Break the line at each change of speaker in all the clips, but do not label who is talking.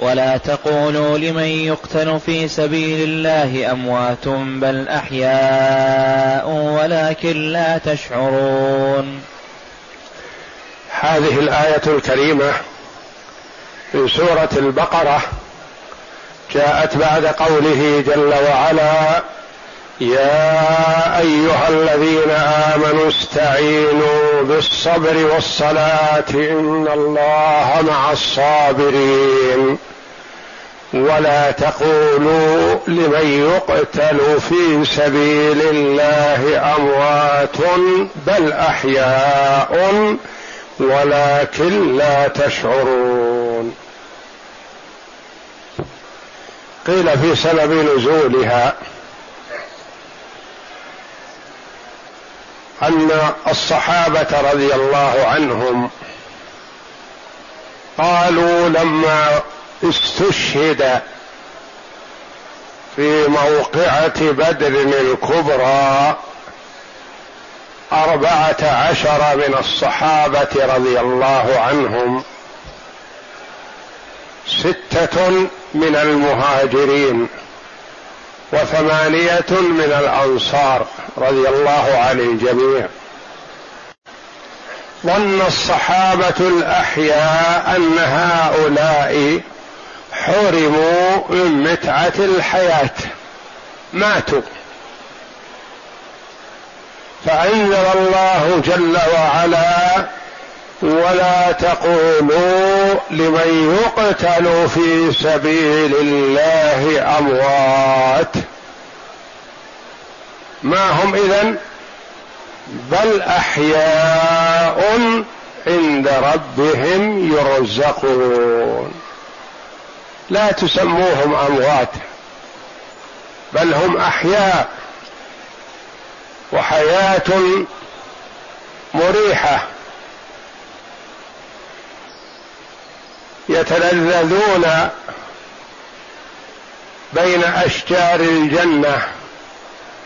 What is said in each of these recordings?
ولا تقولوا لمن يقتل في سبيل الله أموات بل أحياء ولكن لا تشعرون.
هذه الآية الكريمة في سورة البقرة جاءت بعد قوله جل وعلا يا أيها الذين آمنوا استعينوا بالصبر والصلاة إن الله مع الصابرين. ولا تقولوا لمن يقتل في سبيل الله أموات بل أحياء ولكن لا تشعرون. قيل في سبب نزولها أن الصحابة رضي الله عنهم قالوا لما استشهد في موقعة بدر الكبرى أربعة عشر من الصحابة رضي الله عنهم. ستة من المهاجرين وثمانية من الأنصار رضي الله عن الجميع. ظن الصحابة الأحياء أن هؤلاء حرموا من متعة الحياة. ماتوا. فأنزل الله جل وعلا ولا تقولوا لمن يقتل في سبيل الله أموات. ما هم إذن؟ بل أحياء عند ربهم يرزقون. لا تسموهم أموات بل هم أحياء وحياة مريحة. يتلذذون بين أشجار الجنة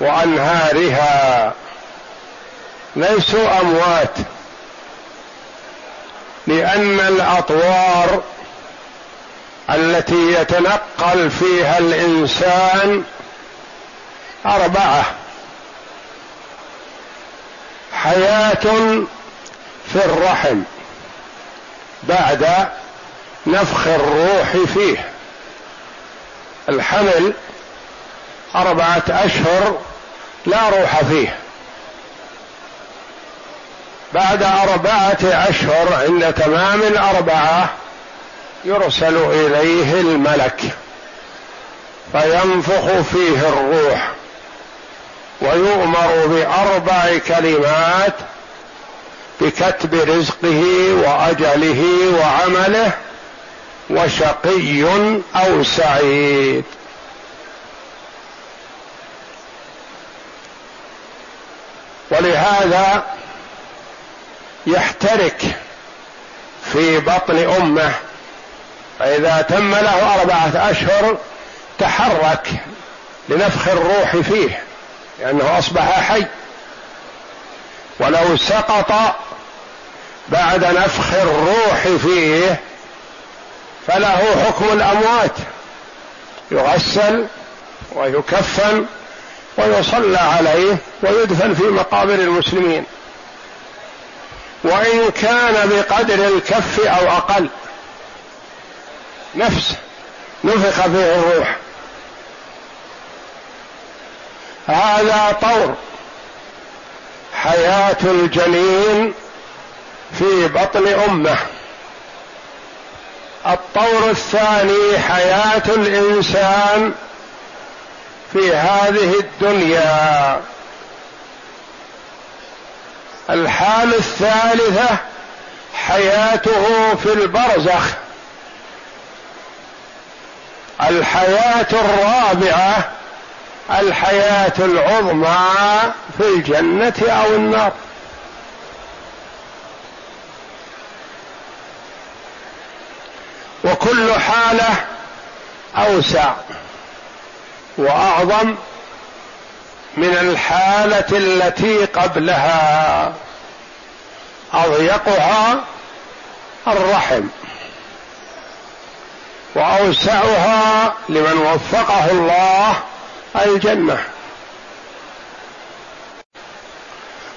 وأنهارها. ليسوا أموات لأن الأطوار التي يتنقل فيها الإنسان أربعة. حياة في الرحم بعد نفخ الروح فيه. الحمل أربعة أشهر لا روح فيه. بعد أربعة أشهر عند تمام الأربعة يرسل إليه الملك فينفخ فيه الروح ويؤمر بأربع كلمات بكتب رزقه وأجله وعمله وشقي أو سعيد. ولهذا يحترك في بطن أمه فإذا تم له أربعة أشهر تحرك لنفخ الروح فيه لأنه أصبح حي. ولو سقط بعد نفخ الروح فيه فله حكم الأموات. يغسل ويكفن ويصلى عليه ويدفن في مقابر المسلمين. وإن كان بقدر الكف أو أقل. نفس نفخ فيه الروح. هذا طور حياة الجنين في بطن أمة. الطور الثاني حياة الإنسان في هذه الدنيا. الحال الثالثة حياته في البرزخ. الحياة الرابعة الحياة العظمى في الجنة أو النار. وكل حالة أوسع وأعظم من الحالة التي قبلها أضيقها الرحم. وأوسعها لمن وفقه الله الجنة.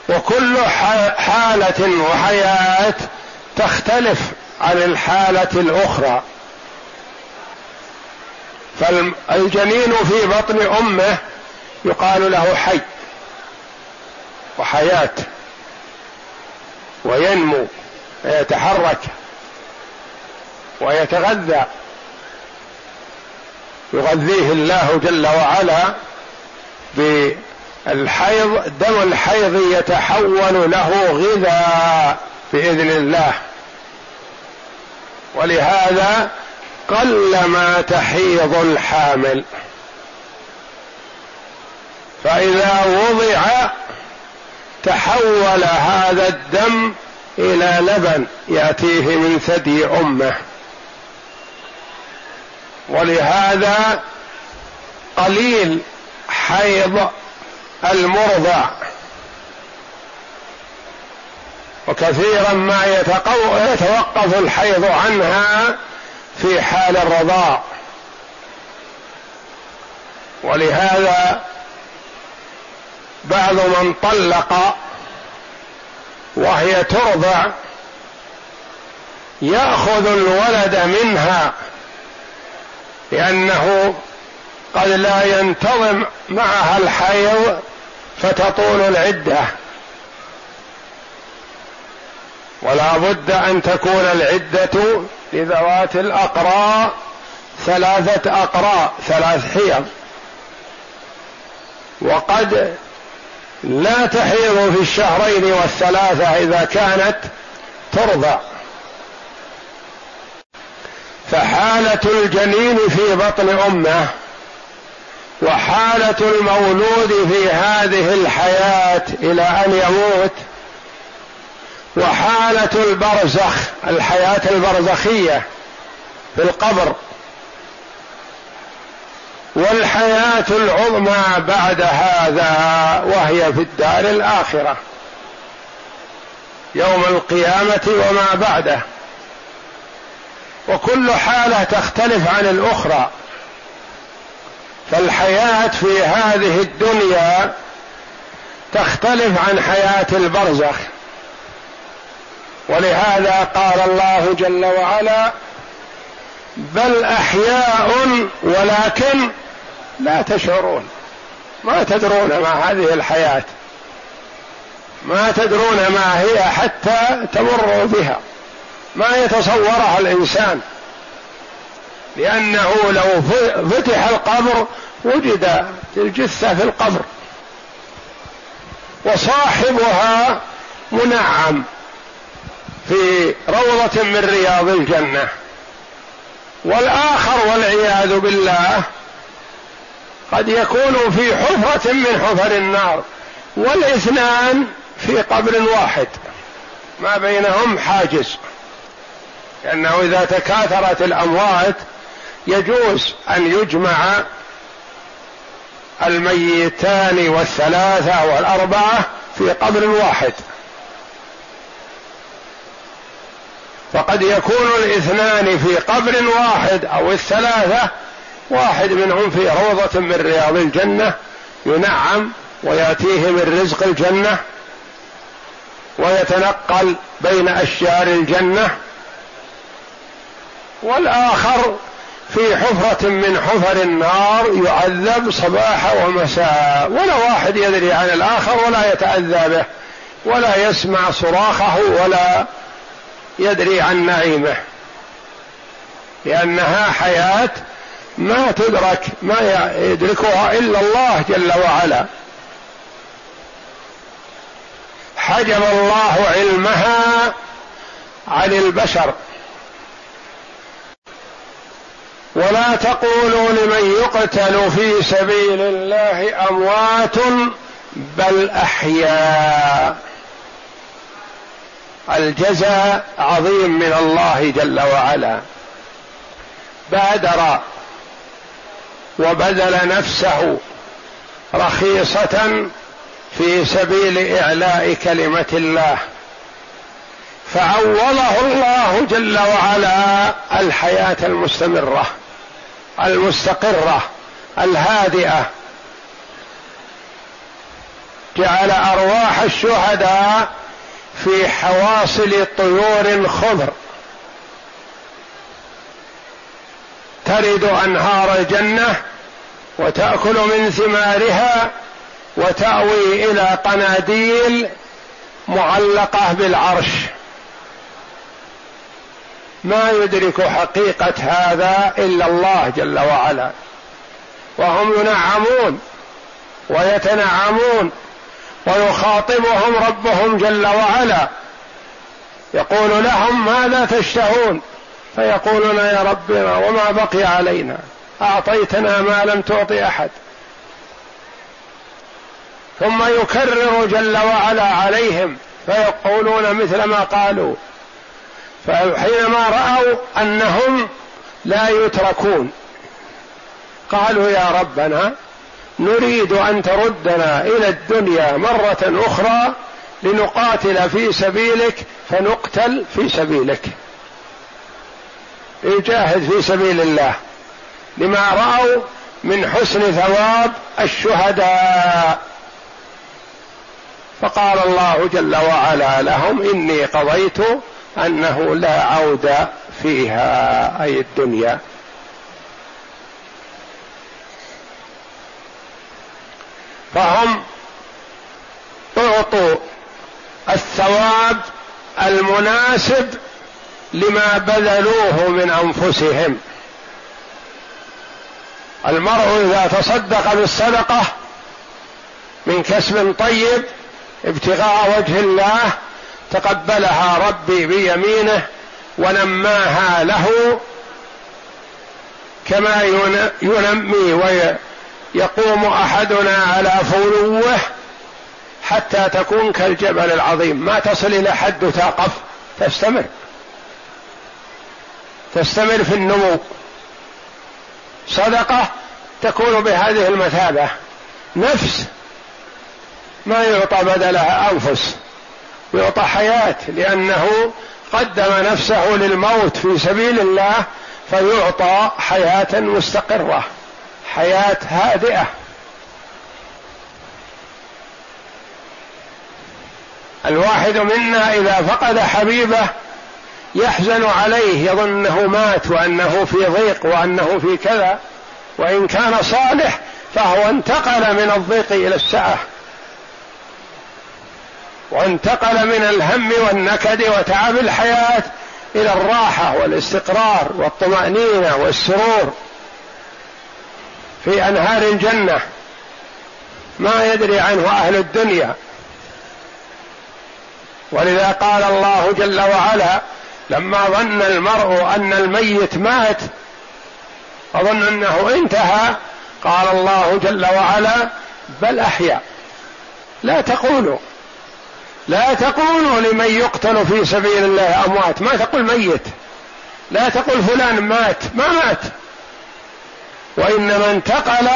وكل حالة وحياة تختلف عن الحالة الأخرى. فالجنين في بطن أمه يقال له حي وحياة وينمو ويتحرك ويتغذى. يغذيه الله جل وعلا بالحيض دم الحيض يتحول له غذاء بإذن الله. ولهذا قلما تحيض الحامل. فإذا وضع تحول هذا الدم إلى لبن يأتيه من ثدي أمه. ولهذا قليل حيض المرضع. وكثيرا ما يتوقف الحيض عنها في حال الرضاع. ولهذا بعض من طلق وهي ترضع يأخذ الولد منها. لأنه قد لا ينتظم معها الحيض فتطول العدة. ولا بد أن تكون العدة لذوات الاقراء ثلاثة اقراء ثلاث حيض. وقد لا تحيض في الشهرين والثلاثة إذا كانت ترضع. فحالة الجنين في بطن أمه وحالة المولود في هذه الحياة إلى أن يموت وحالة البرزخ الحياة البرزخية في القبر والحياة العظمى بعد هذا وهي في الدار الآخرة يوم القيامة وما بعده. وكل حالة تختلف عن الأخرى. فالحياة في هذه الدنيا تختلف عن حياة البرزخ. ولهذا قال الله جل وعلا بل أحياء ولكن لا تشعرون. ما تدرون ما هذه الحياة. ما تدرون ما هي حتى تمروا بها. ما يتصورها الإنسان. لأنه لو فتح القبر وجد الجثة في القبر. وصاحبها منعم في روضة من رياض الجنة. والآخر والعياذ بالله قد يكون في حفرة من حفر النار. والاثنان في قبر واحد. ما بينهم حاجز. لأنه إذا تكاثرت الأموات يجوز أن يجمع الميتان والثلاثة والأربعة في قبر واحد. فقد يكون الاثنان في قبر واحد أو الثلاثة واحد منهم في روضة من رياض الجنة ينعم ويأتيه من رزق الجنة ويتنقل بين أشجار الجنة والآخر في حفرة من حفر النار يعذب صباح ومساء ولا واحد يدري عن الآخر ولا يتأذى به ولا يسمع صراخه ولا يدري عن نعيمه. لأنها حياة ما تدرك ما يدركها إلا الله جل وعلا. حجب الله علمها عن البشر. ولا تقولوا لمن يقتل في سبيل الله أموات بل أحياء. الجزاء عظيم من الله جل وعلا. بادر وبذل نفسه رخيصة في سبيل إعلاء كلمة الله. فعوضه الله جل وعلا الحياة المستمرة. المستقرة الهادئة. جعل أرواح الشهداء في حواصل طيور خضر ترد أنهار الجنة وتأكل من ثمارها وتأوي إلى قناديل معلقة بالعرش. ما يدرك حقيقة هذا إلا الله جل وعلا. وهم ينعمون ويتنعمون ويخاطبهم ربهم جل وعلا. يقول لهم ماذا تشتهون. فيقولون يا ربنا وما بقي علينا. أعطيتنا ما لم تعط أحد. ثم يكرر جل وعلا عليهم. فيقولون مثل ما قالوا. فحينما رأوا أنهم لا يتركون قالوا يا ربنا نريد أن تردنا إلى الدنيا مرة أخرى لنقاتل في سبيلك فنقتل في سبيلك. يجاهد في سبيل الله. لما رأوا من حسن ثواب الشهداء. فقال الله جل وعلا لهم إني قضيت أنه لا عود فيها أي الدنيا. فهم أعطوا الثواب المناسب لما بذلوه من أنفسهم. المرء إذا تصدق بالصدقة من كسب طيب ابتغاء وجه الله تقبلها ربي بيمينه ونماها له كما ينمي ويقوم أحدنا على فلوه حتى تكون كالجبل العظيم. ما تصل إلى حد تقف تستمر. تستمر في النمو. صدقة تكون بهذه المثابة. نفس ما يعطى بدلها أنفس. يعطى حياة لأنه قدم نفسه للموت في سبيل الله فيعطى حياة مستقرة حياة هادئة. الواحد منا إذا فقد حبيبه يحزن عليه يظن انه مات وأنه في ضيق وأنه في كذا وإن كان صالح فهو انتقل من الضيق إلى السعه وانتقل من الهم والنكد وتعب الحياة إلى الراحة والاستقرار والطمأنينة والسرور في أنهار الجنة. ما يدري عنه أهل الدنيا. ولذا قال الله جل وعلا لما ظن المرء أن الميت مات اظن أنه انتهى قال الله جل وعلا بل أحيا. لا تقولوا. لا تقولوا لمن يقتل في سبيل الله أموات. ما تقول ميت. لا تقول فلان مات. ما مات. وانما انتقل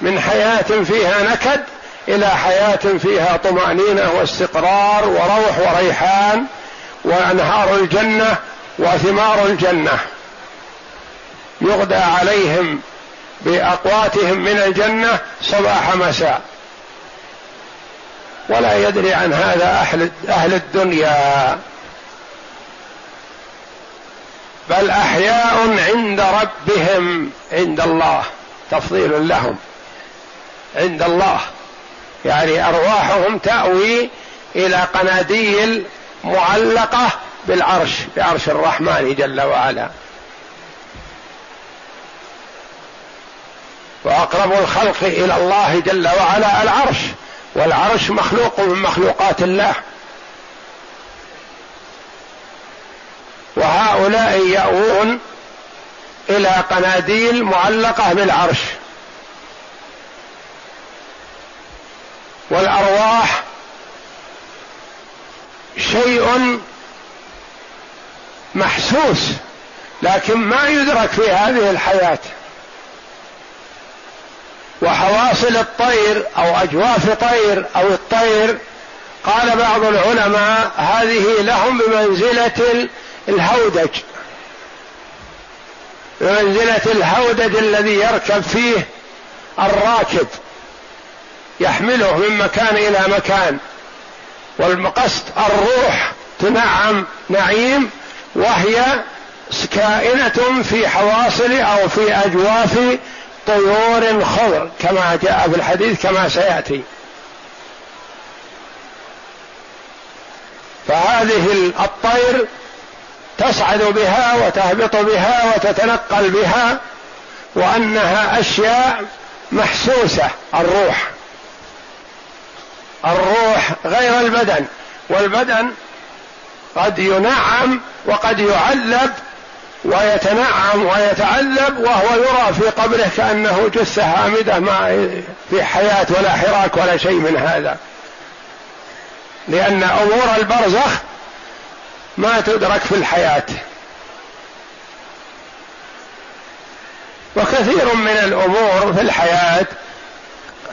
من حياة فيها نكد إلى حياة فيها طمأنينة واستقرار وروح وريحان وأنهار الجنة وثمار الجنة. يغدى عليهم بأقواتهم من الجنة صباح مساء. ولا يدري عن هذا أهل أهل الدنيا. بل أحياء عند ربهم عند الله تفضيل لهم. عند الله. يعني أرواحهم تأوي إلى قناديل معلقة بالعرش بعرش الرحمن جل وعلا. وأقرب الخلق إلى الله جل وعلا العرش. والعرش مخلوق من مخلوقات الله. وهؤلاء يأوون إلى قناديل معلقة بالعرش. والأرواح شيء محسوس لكن ما يدرك في هذه الحياة. وحواصل الطير أو أجواف طير أو الطير. قال بعض العلماء هذه لهم بمنزلة الهودج بمنزلة الهودج الذي يركب فيه الراكب يحمله من مكان إلى مكان. والقصد الروح تنعم نعيم وهي كائنة في حواصل أو في أجواف طيور خضر كما جاء في الحديث كما سيأتي. فهذه الطير تصعد بها وتهبط بها وتتنقل بها وأنها أشياء محسوسة الروح. الروح غير البدن والبدن قد ينعم وقد يعذب ويتنعم ويتعذب وهو يرى في قبره كأنه جثة هامدة ما في حياة ولا حراك ولا شيء من هذا. لأن أمور البرزخ ما تدرك في الحياة. وكثير من الأمور في الحياة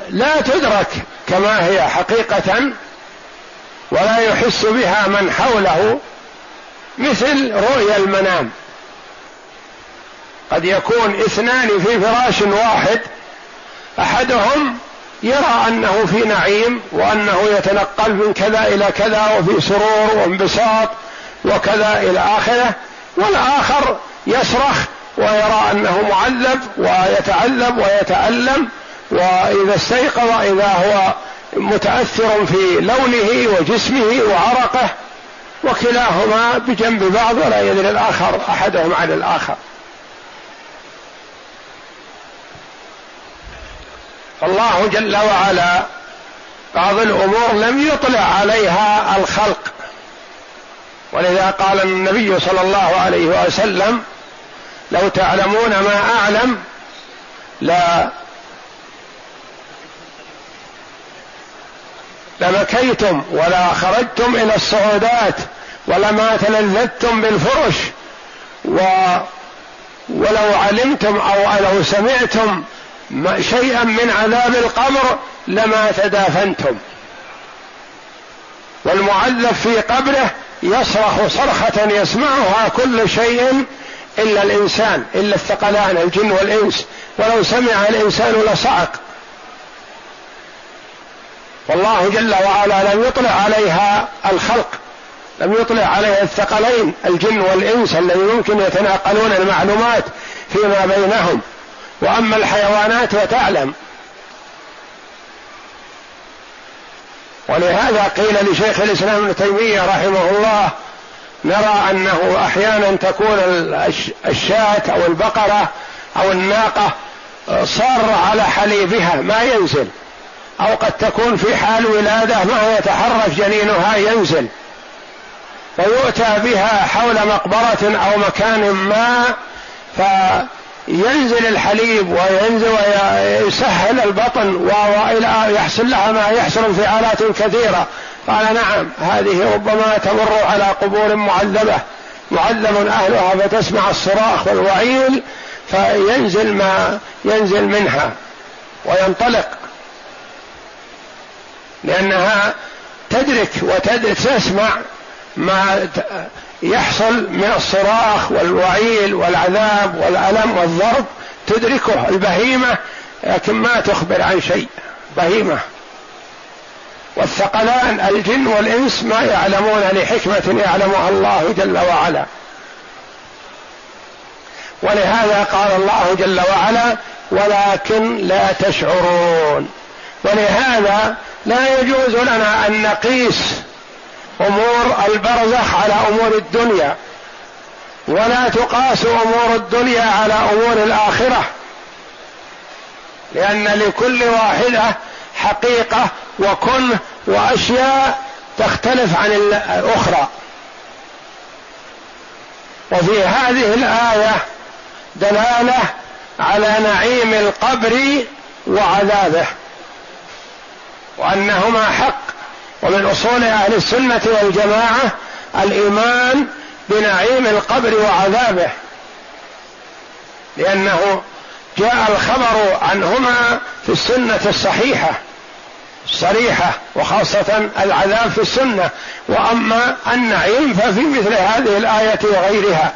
لا تدرك كما هي حقيقة ولا يحس بها من حوله مثل رؤيا المنام. قد يكون اثنان في فراش واحد أحدهم يرى أنه في نعيم وأنه يتنقل من كذا إلى كذا وفي سرور وانبساط وكذا إلى آخره والآخر يصرخ ويرى أنه معذب ويتعذب ويتألم وإذا استيقظ إذا هو متأثر في لونه وجسمه وعرقه وكلاهما بجنب بعض ولا يدري الآخر أحدهم عن الآخر. فالله جل وعلا بعض الأمور لم يطلع عليها الخلق. ولذا قال النبي صلى الله عليه وسلم لو تعلمون ما أعلم لا لبكيتم ولا خرجتم إلى الصعودات ولما تلذذتم بالفرش و ولو علمتم أو لو سمعتم شيئا من عذاب القبر لما تدافنتم. والمعذب في قبره يصرخ صرخة يسمعها كل شيء إلا الإنسان إلا الثقلان الجن والإنس. ولو سمع الإنسان لصعق. والله جل وعلا لم يطلع عليها الخلق لم يطلع عليها الثقلين الجن والإنس الذي يمكن يتناقلون المعلومات فيما بينهم. وأما الحيوانات فتعلم. ولهذا قيل لشيخ الإسلام ابن تيمية رحمه الله نرى أنه أحيانا تكون الشاة أو البقرة أو الناقة صار على حليبها ما ينزل. أو قد تكون في حال ولادة ما يتحرك جنينها ينزل. فيؤتى بها حول مقبرة أو مكان ما ف ينزل الحليب وينزل ويسهل البطن وإلى يحصل لها ما يحصل في آلات كثيرة. قال نعم هذه ربما تمر على قبور معذبة معذب أهلها فتسمع الصراخ والوعيل فينزل ما ينزل منها وينطلق. لأنها تدرك وتسمع ما يحصل من الصراخ والوعيل والعذاب والألم والضرب تدركه. البهيمة لكن ما تخبر عن شيء. بهيمة. والثقلان الجن والإنس ما يعلمون لحكمة يعلمها الله جل وعلا. ولهذا قال الله جل وعلا ولكن لا تشعرون. ولهذا لا يجوز لنا أن نقيس أمور البرزخ على أمور الدنيا ولا تقاس أمور الدنيا على أمور الآخرة لأن لكل واحدة حقيقة وكن وأشياء تختلف عن الأخرى. وفي هذه الآية دلالة على نعيم القبر وعذابه وأنهما حق. ومن أصول أهل السنة والجماعة الإيمان بنعيم القبر وعذابه لأنه جاء الخبر عنهما في السنة الصحيحة الصريحة وخاصة العذاب في السنة وأما النعيم ففي مثل هذه الآية وغيرها.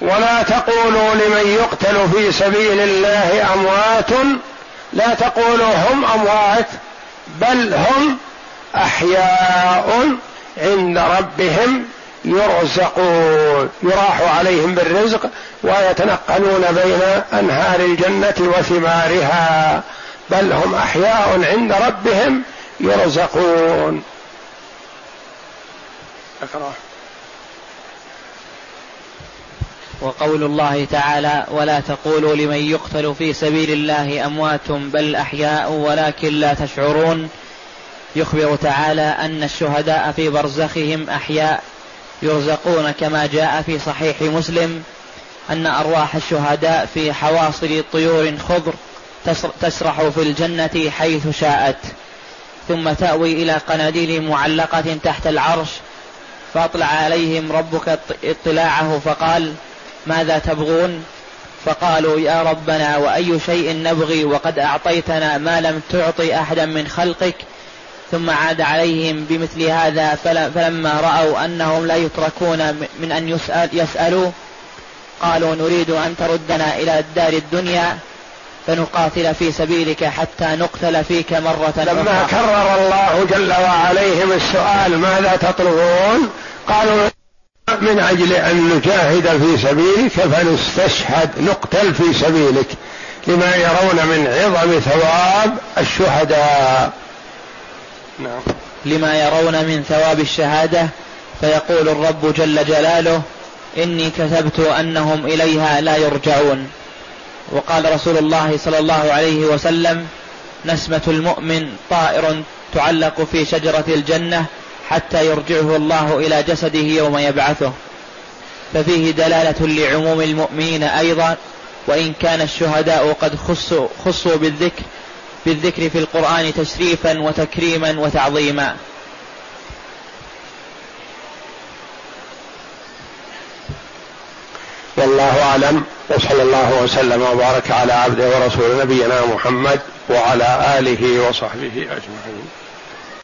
ولا تقولوا لمن يقتل في سبيل الله أموات لا تقولوا هم أموات. بل هم أحياء عند ربهم يرزقون. يراح عليهم بالرزق ويتنقلون بين أنهار الجنة وثمارها. بل هم أحياء عند ربهم يرزقون.
وقول الله تعالى ولا تقولوا لمن يقتل في سبيل الله أموات بل أحياء ولكن لا تشعرون. يخبر تعالى أن الشهداء في برزخهم أحياء يرزقون كما جاء في صحيح مسلم أن أرواح الشهداء في حواصل طيور خضر تسرح في الجنة حيث شاءت. ثم تأوي إلى قناديل معلقة تحت العرش فأطلع عليهم ربك اطلاعه فقال ماذا تبغون فقالوا يا ربنا وأي شيء نبغي وقد أعطيتنا ما لم تعطي أحدا من خلقك ثم عاد عليهم بمثل هذا فلما رأوا أنهم لا يتركون من أن يسأل يسالوا قالوا نريد أن تردنا إلى الدار الدنيا فنقاتل في سبيلك حتى نقتل فيك مرة
لما كرر الله جل وعليهم السؤال ماذا تطلبون؟ قالوا من أجل أن نجاهد في سبيلك فنستشهد نقتل في سبيلك لما يرون من عظم ثواب الشهداء.
نعم. لما يرون من ثواب الشهادة فيقول الرب جل جلاله إني كتبت أنهم إليها لا يرجعون. وقال رسول الله صلى الله عليه وسلم نسمة المؤمن طائر تعلق في شجرة الجنة حتى يرجعه الله إلى جسده يوم يبعثه. ففيه دلالة لعموم المؤمنين أيضا وإن كان الشهداء قد خصوا, خصوا بالذكر بالذكر في القرآن تشريفا وتكريما وتعظيما.
والله أعلم وصلى الله وسلم وبارك على عبده ورسول نبينا محمد وعلى آله وصحبه أجمعين.